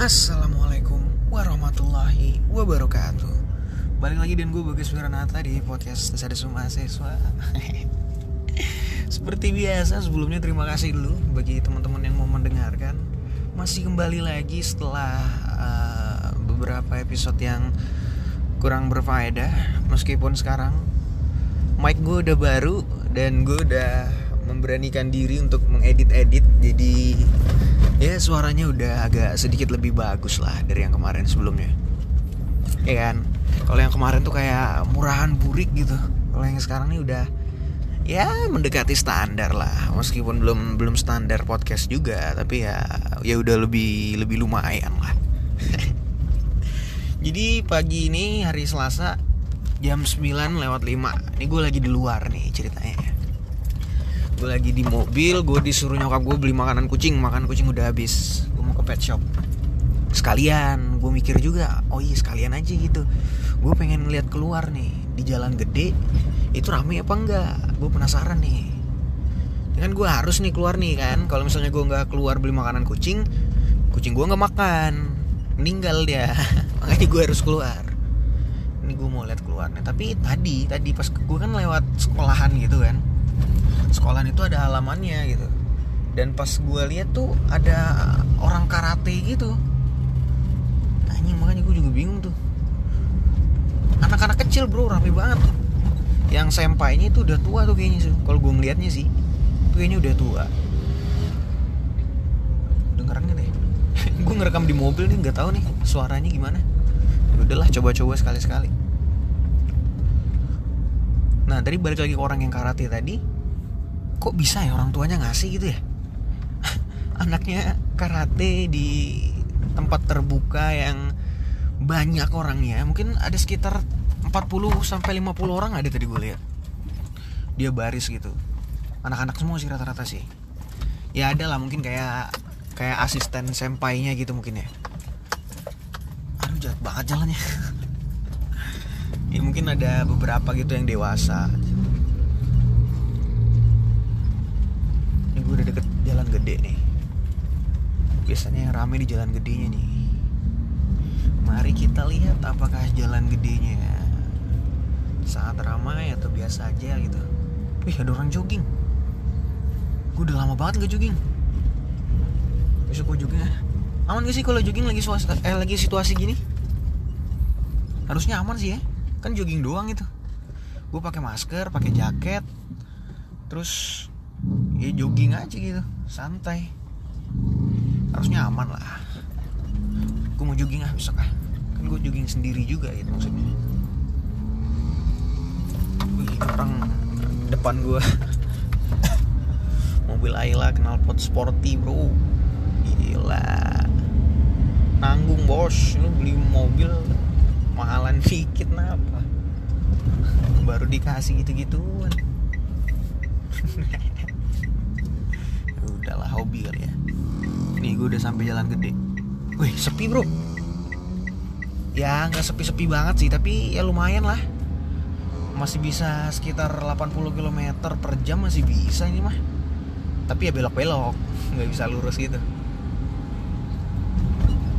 Assalamualaikum warahmatullahi wabarakatuh. Balik lagi dan gue Bagus Wiranata di podcast Desada Mahasiswa. Seperti biasa sebelumnya terima kasih dulu bagi teman-teman yang mau mendengarkan. Masih kembali lagi setelah uh, beberapa episode yang kurang berfaedah. Meskipun sekarang mic gue udah baru dan gue udah memberanikan diri untuk mengedit-edit. Jadi suaranya udah agak sedikit lebih bagus lah dari yang kemarin sebelumnya. Ya kan? Kalau yang kemarin tuh kayak murahan burik gitu. Kalau yang sekarang nih udah ya mendekati standar lah. Meskipun belum belum standar podcast juga tapi ya ya udah lebih lebih lumayan lah. Jadi pagi ini hari Selasa jam 9 lewat 5 ini gue lagi di luar nih ceritanya gue lagi di mobil gue disuruh nyokap gue beli makanan kucing makan kucing udah habis. Gue mau ke pet shop. Sekalian gue mikir juga oh iya sekalian aja gitu. Gue pengen lihat keluar nih di jalan gede itu rame apa enggak? Gue penasaran nih. Kan gue harus nih keluar nih kan kalau misalnya gue nggak keluar beli makanan kucing kucing gue nggak makan meninggal dia. Makanya gue harus keluar. Ini gue mau lihat keluar nih tapi tadi tadi pas gue kan lewat sekolahan gitu kan sekolahan itu ada halamannya gitu. Dan pas gue lihat tuh ada orang karate gitu. Anjing makanya gue juga bingung tuh. Anak-anak kecil bro rame banget tuh. Yang sempainya itu udah tua tuh kayaknya sih. Kalau gue ngeliatnya sih tuh kayaknya udah tua. Dengeran gak nih? Gue ngerekam di mobil nih nggak tahu nih suaranya gimana. Ya udahlah coba-coba sekali-sekali. Nah tadi balik lagi ke orang yang karate tadi kok bisa ya orang tuanya ngasih gitu ya? Anaknya karate di tempat terbuka yang banyak orangnya. Mungkin ada sekitar 40 sampai 50 orang ada tadi gue lihat. Dia baris gitu. Anak-anak semua sih rata-rata sih. Ya ada lah mungkin kayak kayak asisten sempainya gitu mungkin ya. Aduh jahat banget jalannya. Ya mungkin ada beberapa gitu yang dewasa gue udah deket jalan gede nih. Biasanya yang rame di jalan gedenya nih. Mari kita lihat apakah jalan gedenya sangat ramai atau biasa aja gitu. Wih ada orang jogging. Gue udah lama banget gak jogging. Besok gue jogging. Aman gak sih kalau jogging lagi suasa, eh lagi situasi gini? Harusnya aman sih ya. Kan jogging doang itu. Gue pakai masker pakai jaket. Terus ya jogging aja gitu. Santai. Harusnya aman lah. Gue mau jogging ah besok ah. Kan gue jogging sendiri juga gitu maksudnya. Wih, orang depan gue mobil Ayla knalpot sporty bro. Gila. Nanggung bos. Lu beli mobil mahalan dikit kenapa? Baru dikasih gitu-gituan udahlah hobi kali ya. Nih gue udah sampai jalan gede. Wih sepi bro. Ya nggak sepi-sepi banget sih tapi ya lumayan lah. Masih bisa sekitar 80 km per jam masih bisa ini mah. Tapi ya belok-belok nggak bisa lurus gitu.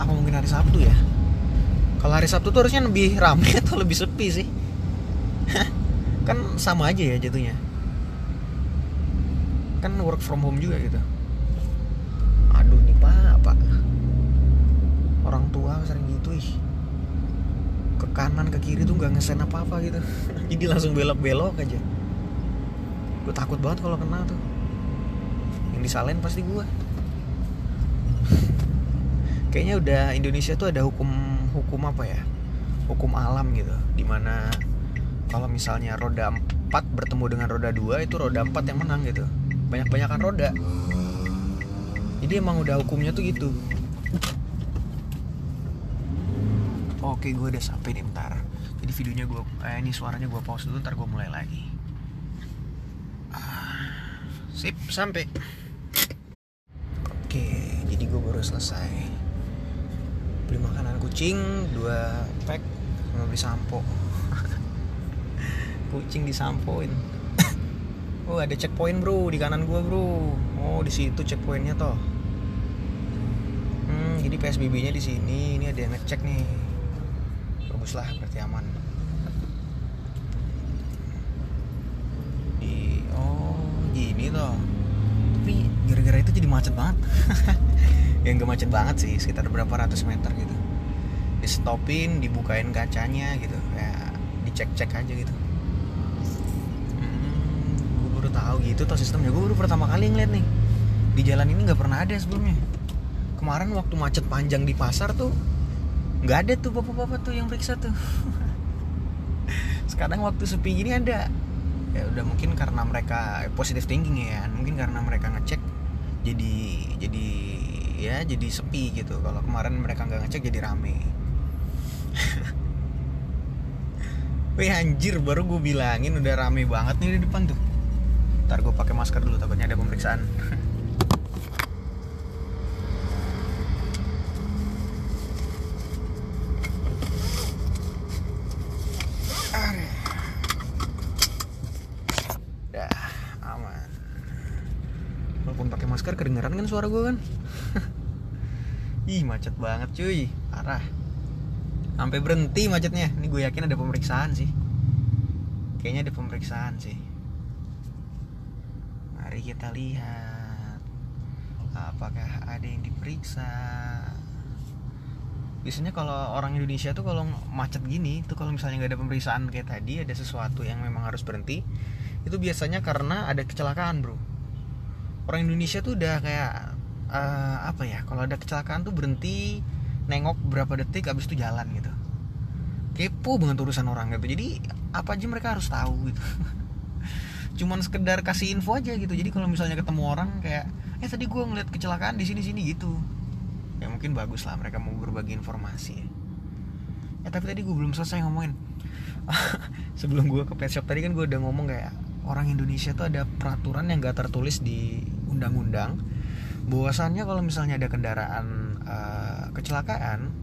Apa mungkin hari Sabtu ya? Kalau hari Sabtu tuh harusnya lebih ramai atau lebih sepi sih? Kan sama aja ya jatuhnya. Kan work from home juga gitu aduh nih pak pak orang tua sering gitu ih ke kanan ke kiri tuh nggak ngesen apa apa gitu. Jadi langsung belok belok aja. Gue takut banget kalau kena tuh. Yang disalahin pasti gue kayaknya udah Indonesia tuh ada hukum hukum apa ya? Hukum alam gitu. Di mana kalau misalnya roda 4 bertemu dengan roda 2 itu roda 4 yang menang gitu. Banyak-banyakan roda. Jadi emang udah hukumnya tuh gitu oke gue udah sampai nih bentar. Jadi videonya gue eh, ini suaranya gue pause dulu ntar gue mulai lagi. Ah, sip sampai. Oke jadi gue baru selesai. Beli makanan kucing dua pack sama beli sampo. Kucing disampoin. Oh ada checkpoint bro di kanan gua bro. Oh di situ checkpointnya toh. Hmm jadi PSBB-nya di sini ini ada yang ngecek nih bagus lah berarti aman. Di oh gini toh. Tapi gara-gara itu jadi macet banget. Yang gak macet banget sih sekitar berapa ratus meter gitu. Di stopin dibukain kacanya gitu. Kayak dicek-cek aja gitu. Hmm, gue baru tahu gitu toh sistemnya. Gue baru pertama kali ngeliat nih. Di jalan ini nggak pernah ada sebelumnya. Kemarin waktu macet panjang di pasar tuh nggak ada tuh bapak-bapak tuh yang periksa tuh. Sekarang waktu sepi gini ada. Ya udah mungkin karena mereka positive thinking ya mungkin karena mereka ngecek jadi jadi ya jadi sepi gitu. Kalau kemarin mereka nggak ngecek jadi rame. Wih anjir baru gue bilangin udah rame banget nih di depan tuh. Ntar gue pakai masker dulu takutnya ada pemeriksaan Dah aman Walaupun pakai masker kedengeran kan suara gue kan? Ih macet banget cuy. Parah. Sampai berhenti macetnya. Ini gue yakin ada pemeriksaan sih. Kayaknya ada pemeriksaan sih. Mari kita lihat. Apakah ada yang diperiksa? Biasanya kalau orang Indonesia tuh kalau macet gini tuh kalau misalnya nggak ada pemeriksaan kayak tadi ada sesuatu yang memang harus berhenti itu biasanya karena ada kecelakaan bro orang Indonesia tuh udah kayak uh, apa ya kalau ada kecelakaan tuh berhenti nengok berapa detik abis itu jalan gitu. Kepo banget urusan orang gitu. Jadi apa aja mereka harus tahu gitu. Cuman sekedar kasih info aja gitu. Jadi kalau misalnya ketemu orang kayak eh tadi gue ngeliat kecelakaan di sini sini gitu. Ya mungkin bagus lah mereka mau berbagi informasi. Ya tapi tadi gue belum selesai ngomongin. Sebelum gue ke pet shop tadi kan gue udah ngomong kayak orang Indonesia tuh ada peraturan yang gak tertulis di undang-undang bahwasannya kalau misalnya ada kendaraan uh, kecelakaan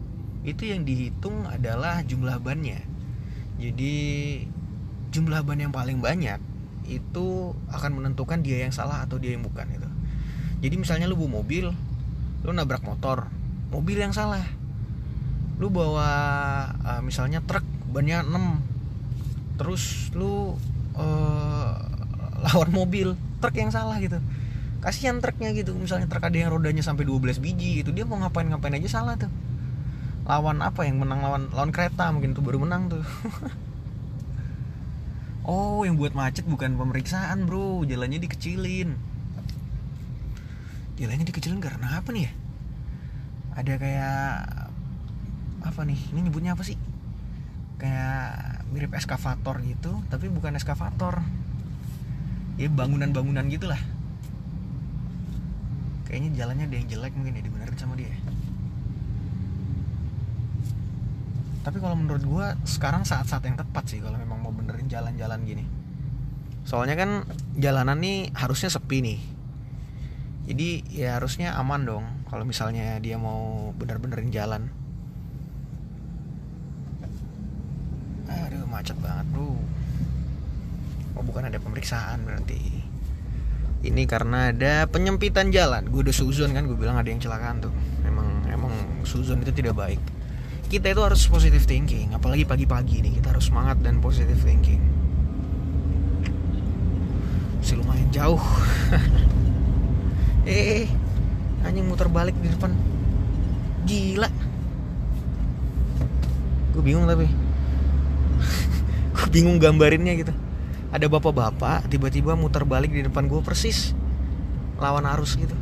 itu yang dihitung adalah jumlah bannya. Jadi jumlah ban yang paling banyak itu akan menentukan dia yang salah atau dia yang bukan itu jadi misalnya lu bawa mobil lu nabrak motor mobil yang salah. Lu bawa uh, misalnya truk bannya 6 terus lu uh, lawan mobil truk yang salah gitu kasihan truknya gitu. Misalnya truk ada yang rodanya sampai 12 biji gitu dia mau ngapain ngapain aja salah tuh. Lawan apa yang menang lawan lawan kereta mungkin tuh baru menang tuh. Oh yang buat macet bukan pemeriksaan bro. Jalannya dikecilin. Jalannya dikecilin karena apa nih ya? Ada kayak apa nih? Ini nyebutnya apa sih? Kayak mirip eskavator gitu tapi bukan eskavator. Ya bangunan-bangunan gitulah kayaknya jalannya ada yang jelek mungkin ya dibenerin sama dia tapi kalau menurut gue sekarang saat-saat yang tepat sih kalau memang mau benerin jalan-jalan gini. Soalnya kan jalanan nih harusnya sepi nih. Jadi ya harusnya aman dong kalau misalnya dia mau bener-benerin jalan. Aduh macet banget bro. Oh bukan ada pemeriksaan berarti ini karena ada penyempitan jalan. Gue udah suzon kan gue bilang ada yang celakaan tuh. Emang emang suzon itu tidak baik. Kita itu harus positive thinking apalagi pagi-pagi nih kita harus semangat dan positive thinking. Masih lumayan jauh. Eh anjing muter balik di depan. Gila. Gue bingung tapi. Gue bingung gambarinnya gitu ada bapak-bapak tiba-tiba muter balik di depan gue persis lawan arus gitu.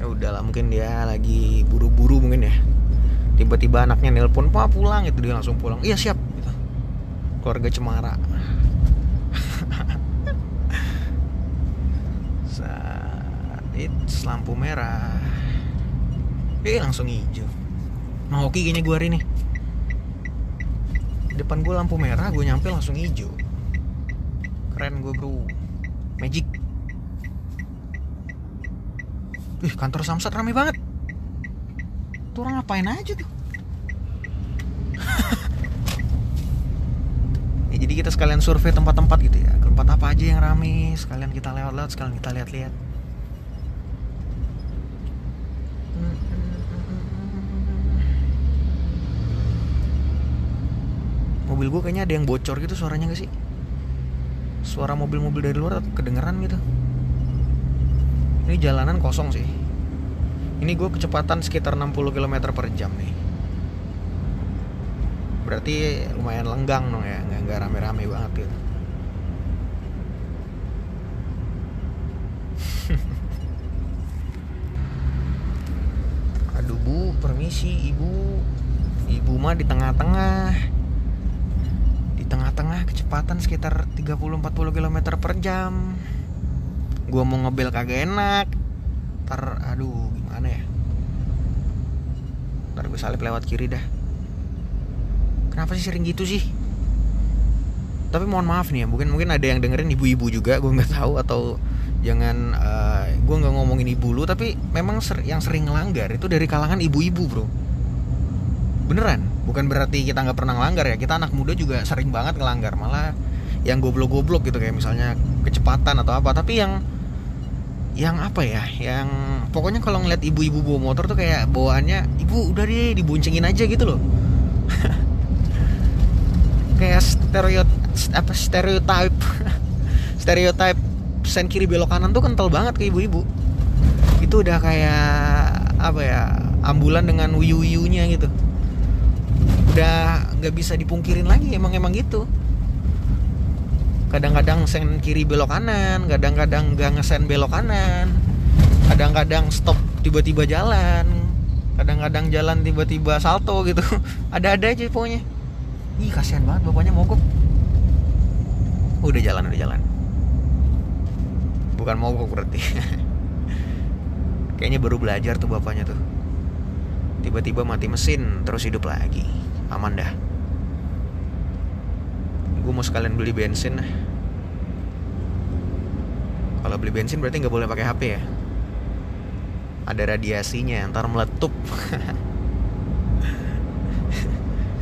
Ya udahlah mungkin dia lagi buru-buru mungkin ya. Tiba-tiba anaknya nelpon pak pulang itu dia langsung pulang. Iya siap gitu. keluarga cemara. It's lampu merah. Eh langsung hijau. Nah oke kayaknya gue hari ini. Depan gue lampu merah Gue nyampe langsung hijau Keren gue bro. Magic. Wih kantor Samsat rame banget. Tuh orang ngapain aja tuh? Ya, Jadi kita sekalian survei tempat-tempat gitu ya. Tempat apa aja yang rame Sekalian kita lewat-lewat Sekalian kita lihat-lihat. Mobil gue kayaknya ada yang bocor gitu suaranya gak sih suara mobil-mobil dari luar kedengeran gitu. Ini jalanan kosong sih. Ini gue kecepatan sekitar 60 km per jam nih. Berarti lumayan lenggang dong ya nggak nggak rame-rame banget gitu. Aduh bu permisi ibu. Ibu mah di tengah-tengah tengah-tengah kecepatan sekitar 30-40 km per jam. Gua mau ngebel kagak enak. Ntar aduh gimana ya? Ntar gue salip lewat kiri dah. Kenapa sih sering gitu sih? Tapi mohon maaf nih ya mungkin mungkin ada yang dengerin ibu-ibu juga gue nggak tahu atau jangan uh, gue nggak ngomongin ibu lu tapi memang ser yang sering ngelanggar itu dari kalangan ibu-ibu bro. Beneran bukan berarti kita nggak pernah ngelanggar ya. Kita anak muda juga sering banget ngelanggar. Malah yang goblok-goblok gitu kayak misalnya kecepatan atau apa. Tapi yang yang apa ya? Yang pokoknya kalau ngeliat ibu-ibu bawa motor tuh kayak bawaannya ibu udah deh diboncengin aja gitu loh. Kayak stereot apa stereotype. Stereotype sen kiri belok kanan tuh kental banget ke ibu-ibu. Itu udah kayak apa ya ambulan dengan wiyu-wiyunya gitu udah nggak bisa dipungkirin lagi emang emang gitu. Kadang-kadang sen kiri belok kanan kadang-kadang gak ngesen belok kanan kadang-kadang stop tiba-tiba jalan kadang-kadang jalan tiba-tiba salto gitu. Ada-ada aja pokoknya. Ih kasihan banget bapaknya mogok. Udah jalan udah jalan. Bukan mogok berarti. Kayaknya baru belajar tuh bapaknya tuh. Tiba-tiba mati mesin terus hidup lagi aman dah. Gue mau sekalian beli bensin. Kalau beli bensin berarti nggak boleh pakai HP ya? Ada radiasinya ntar meletup.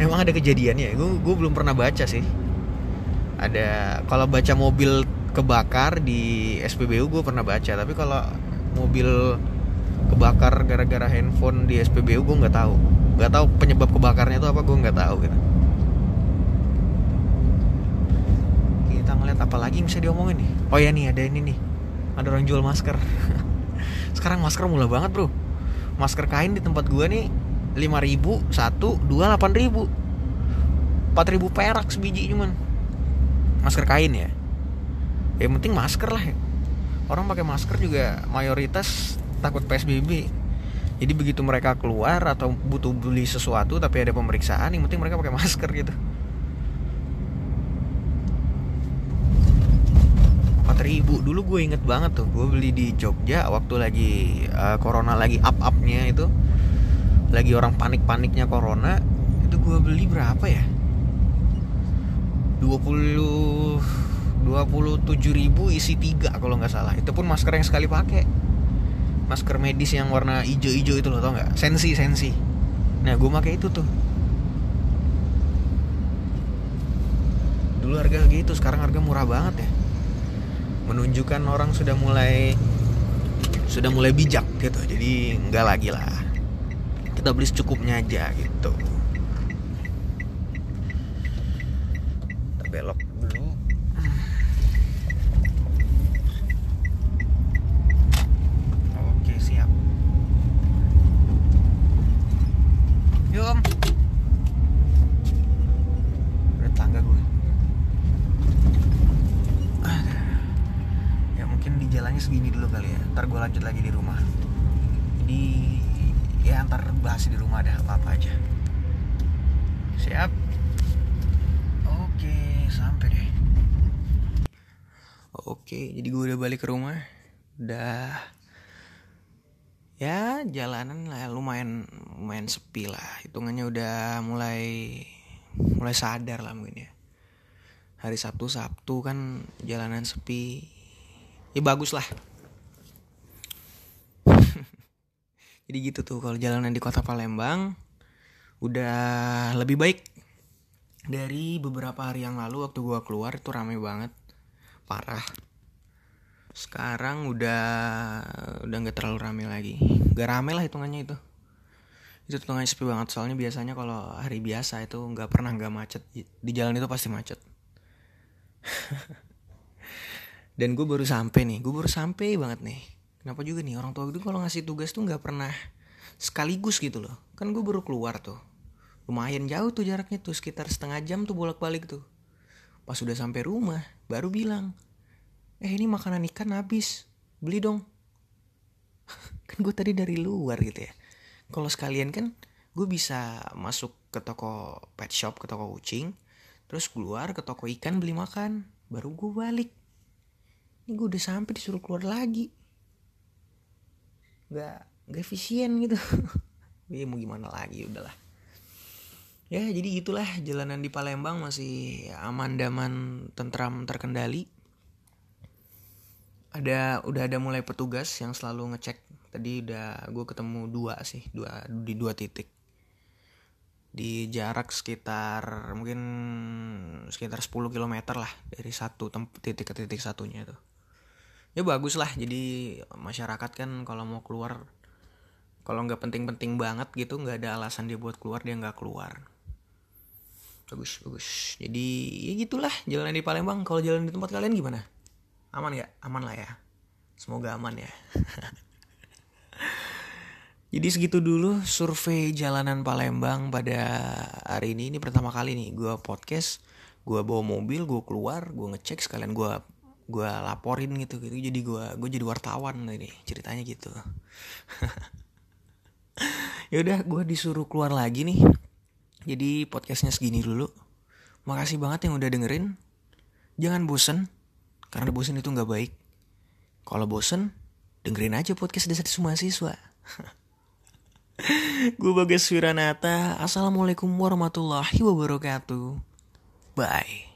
Emang ada kejadiannya? Gue gue belum pernah baca sih. Ada kalau baca mobil kebakar di SPBU gue pernah baca tapi kalau mobil kebakar gara-gara handphone di SPBU gue nggak tahu nggak tahu penyebab kebakarnya itu apa gue nggak tahu gitu. Kita ngeliat apa lagi yang bisa diomongin nih? Oh ya nih ada ini nih. Ada orang jual masker. Sekarang masker murah banget bro. Masker kain di tempat gue nih 5000 satu dua 8000 4000 perak sebiji cuman. Masker kain ya? Ya penting masker lah orang pakai masker juga mayoritas takut psbb jadi begitu mereka keluar atau butuh beli sesuatu tapi ada pemeriksaan yang penting mereka pakai masker gitu. 4000 dulu gue inget banget tuh gue beli di Jogja waktu lagi uh, corona lagi up upnya itu. Lagi orang panik paniknya corona itu gue beli berapa ya? 20 27 ribu isi tiga kalau nggak salah. Itu pun masker yang sekali pakai masker medis yang warna hijau-hijau itu loh tau nggak? Sensi sensi. Nah gue pakai itu tuh. Dulu harga gitu sekarang harga murah banget ya. Menunjukkan orang sudah mulai sudah mulai bijak gitu. Jadi nggak lagi lah. Kita beli secukupnya aja gitu. Kita belok dulu oke siap om udah tangga gue. Ya mungkin di jalannya segini dulu kali ya. Ntar gue lanjut lagi di rumah. Di ya ntar bahas di rumah ada apa-apa aja. Siap? Oke sampai deh. Oke jadi gue udah balik ke rumah. Udah ya jalanan lah lumayan lumayan sepi lah. Hitungannya udah mulai mulai sadar lah mungkin ya. Hari Sabtu Sabtu kan jalanan sepi. Ya bagus lah. Jadi gitu tuh kalau jalanan di kota Palembang udah lebih baik. Dari beberapa hari yang lalu waktu gua keluar itu rame banget. Parah sekarang udah udah nggak terlalu rame lagi. Gak rame lah hitungannya itu. Itu hitungannya sepi banget. Soalnya biasanya kalau hari biasa itu nggak pernah nggak macet. Di jalan itu pasti macet. Dan gue baru sampai nih. Gue baru sampai banget nih. Kenapa juga nih? Orang tua gue kalau ngasih tugas tuh nggak pernah sekaligus gitu loh. Kan gue baru keluar tuh. Lumayan jauh tuh jaraknya tuh. Sekitar setengah jam tuh bolak balik tuh. Pas sudah sampai rumah baru bilang eh ini makanan ikan habis. Beli dong. Kan gue tadi dari luar gitu ya. Kalau sekalian kan gue bisa masuk ke toko pet shop ke toko kucing terus keluar ke toko ikan beli makan baru gue balik. Ini gue udah sampai disuruh keluar lagi. Nggak nggak efisien gitu. Ya mau gimana lagi udahlah. Ya jadi gitulah jalanan di Palembang masih aman daman tentram terkendali ada udah ada mulai petugas yang selalu ngecek. Tadi udah gue ketemu dua sih dua di dua titik. Di jarak sekitar mungkin sekitar 10 km lah dari satu titik ke titik satunya tuh ya bagus lah jadi masyarakat kan kalau mau keluar kalau nggak penting-penting banget gitu nggak ada alasan dia buat keluar dia nggak keluar. Bagus bagus. Jadi ya gitulah jalan di Palembang. Kalau jalan di tempat kalian gimana aman nggak? Aman lah ya. Semoga aman ya. Jadi segitu dulu survei jalanan Palembang pada hari ini. Ini pertama kali nih gue podcast. Gue bawa mobil gue keluar gue ngecek sekalian gue gue laporin gitu. Gitu jadi gue gue jadi wartawan ini ceritanya gitu. Ya udah gue disuruh keluar lagi nih. Jadi podcastnya segini dulu. Makasih banget yang udah dengerin. Jangan bosen karena bosen itu nggak baik. Kalau bosen dengerin aja podcast desa semua siswa. Gue Bagas Wiranata. Assalamualaikum warahmatullahi wabarakatuh. Bye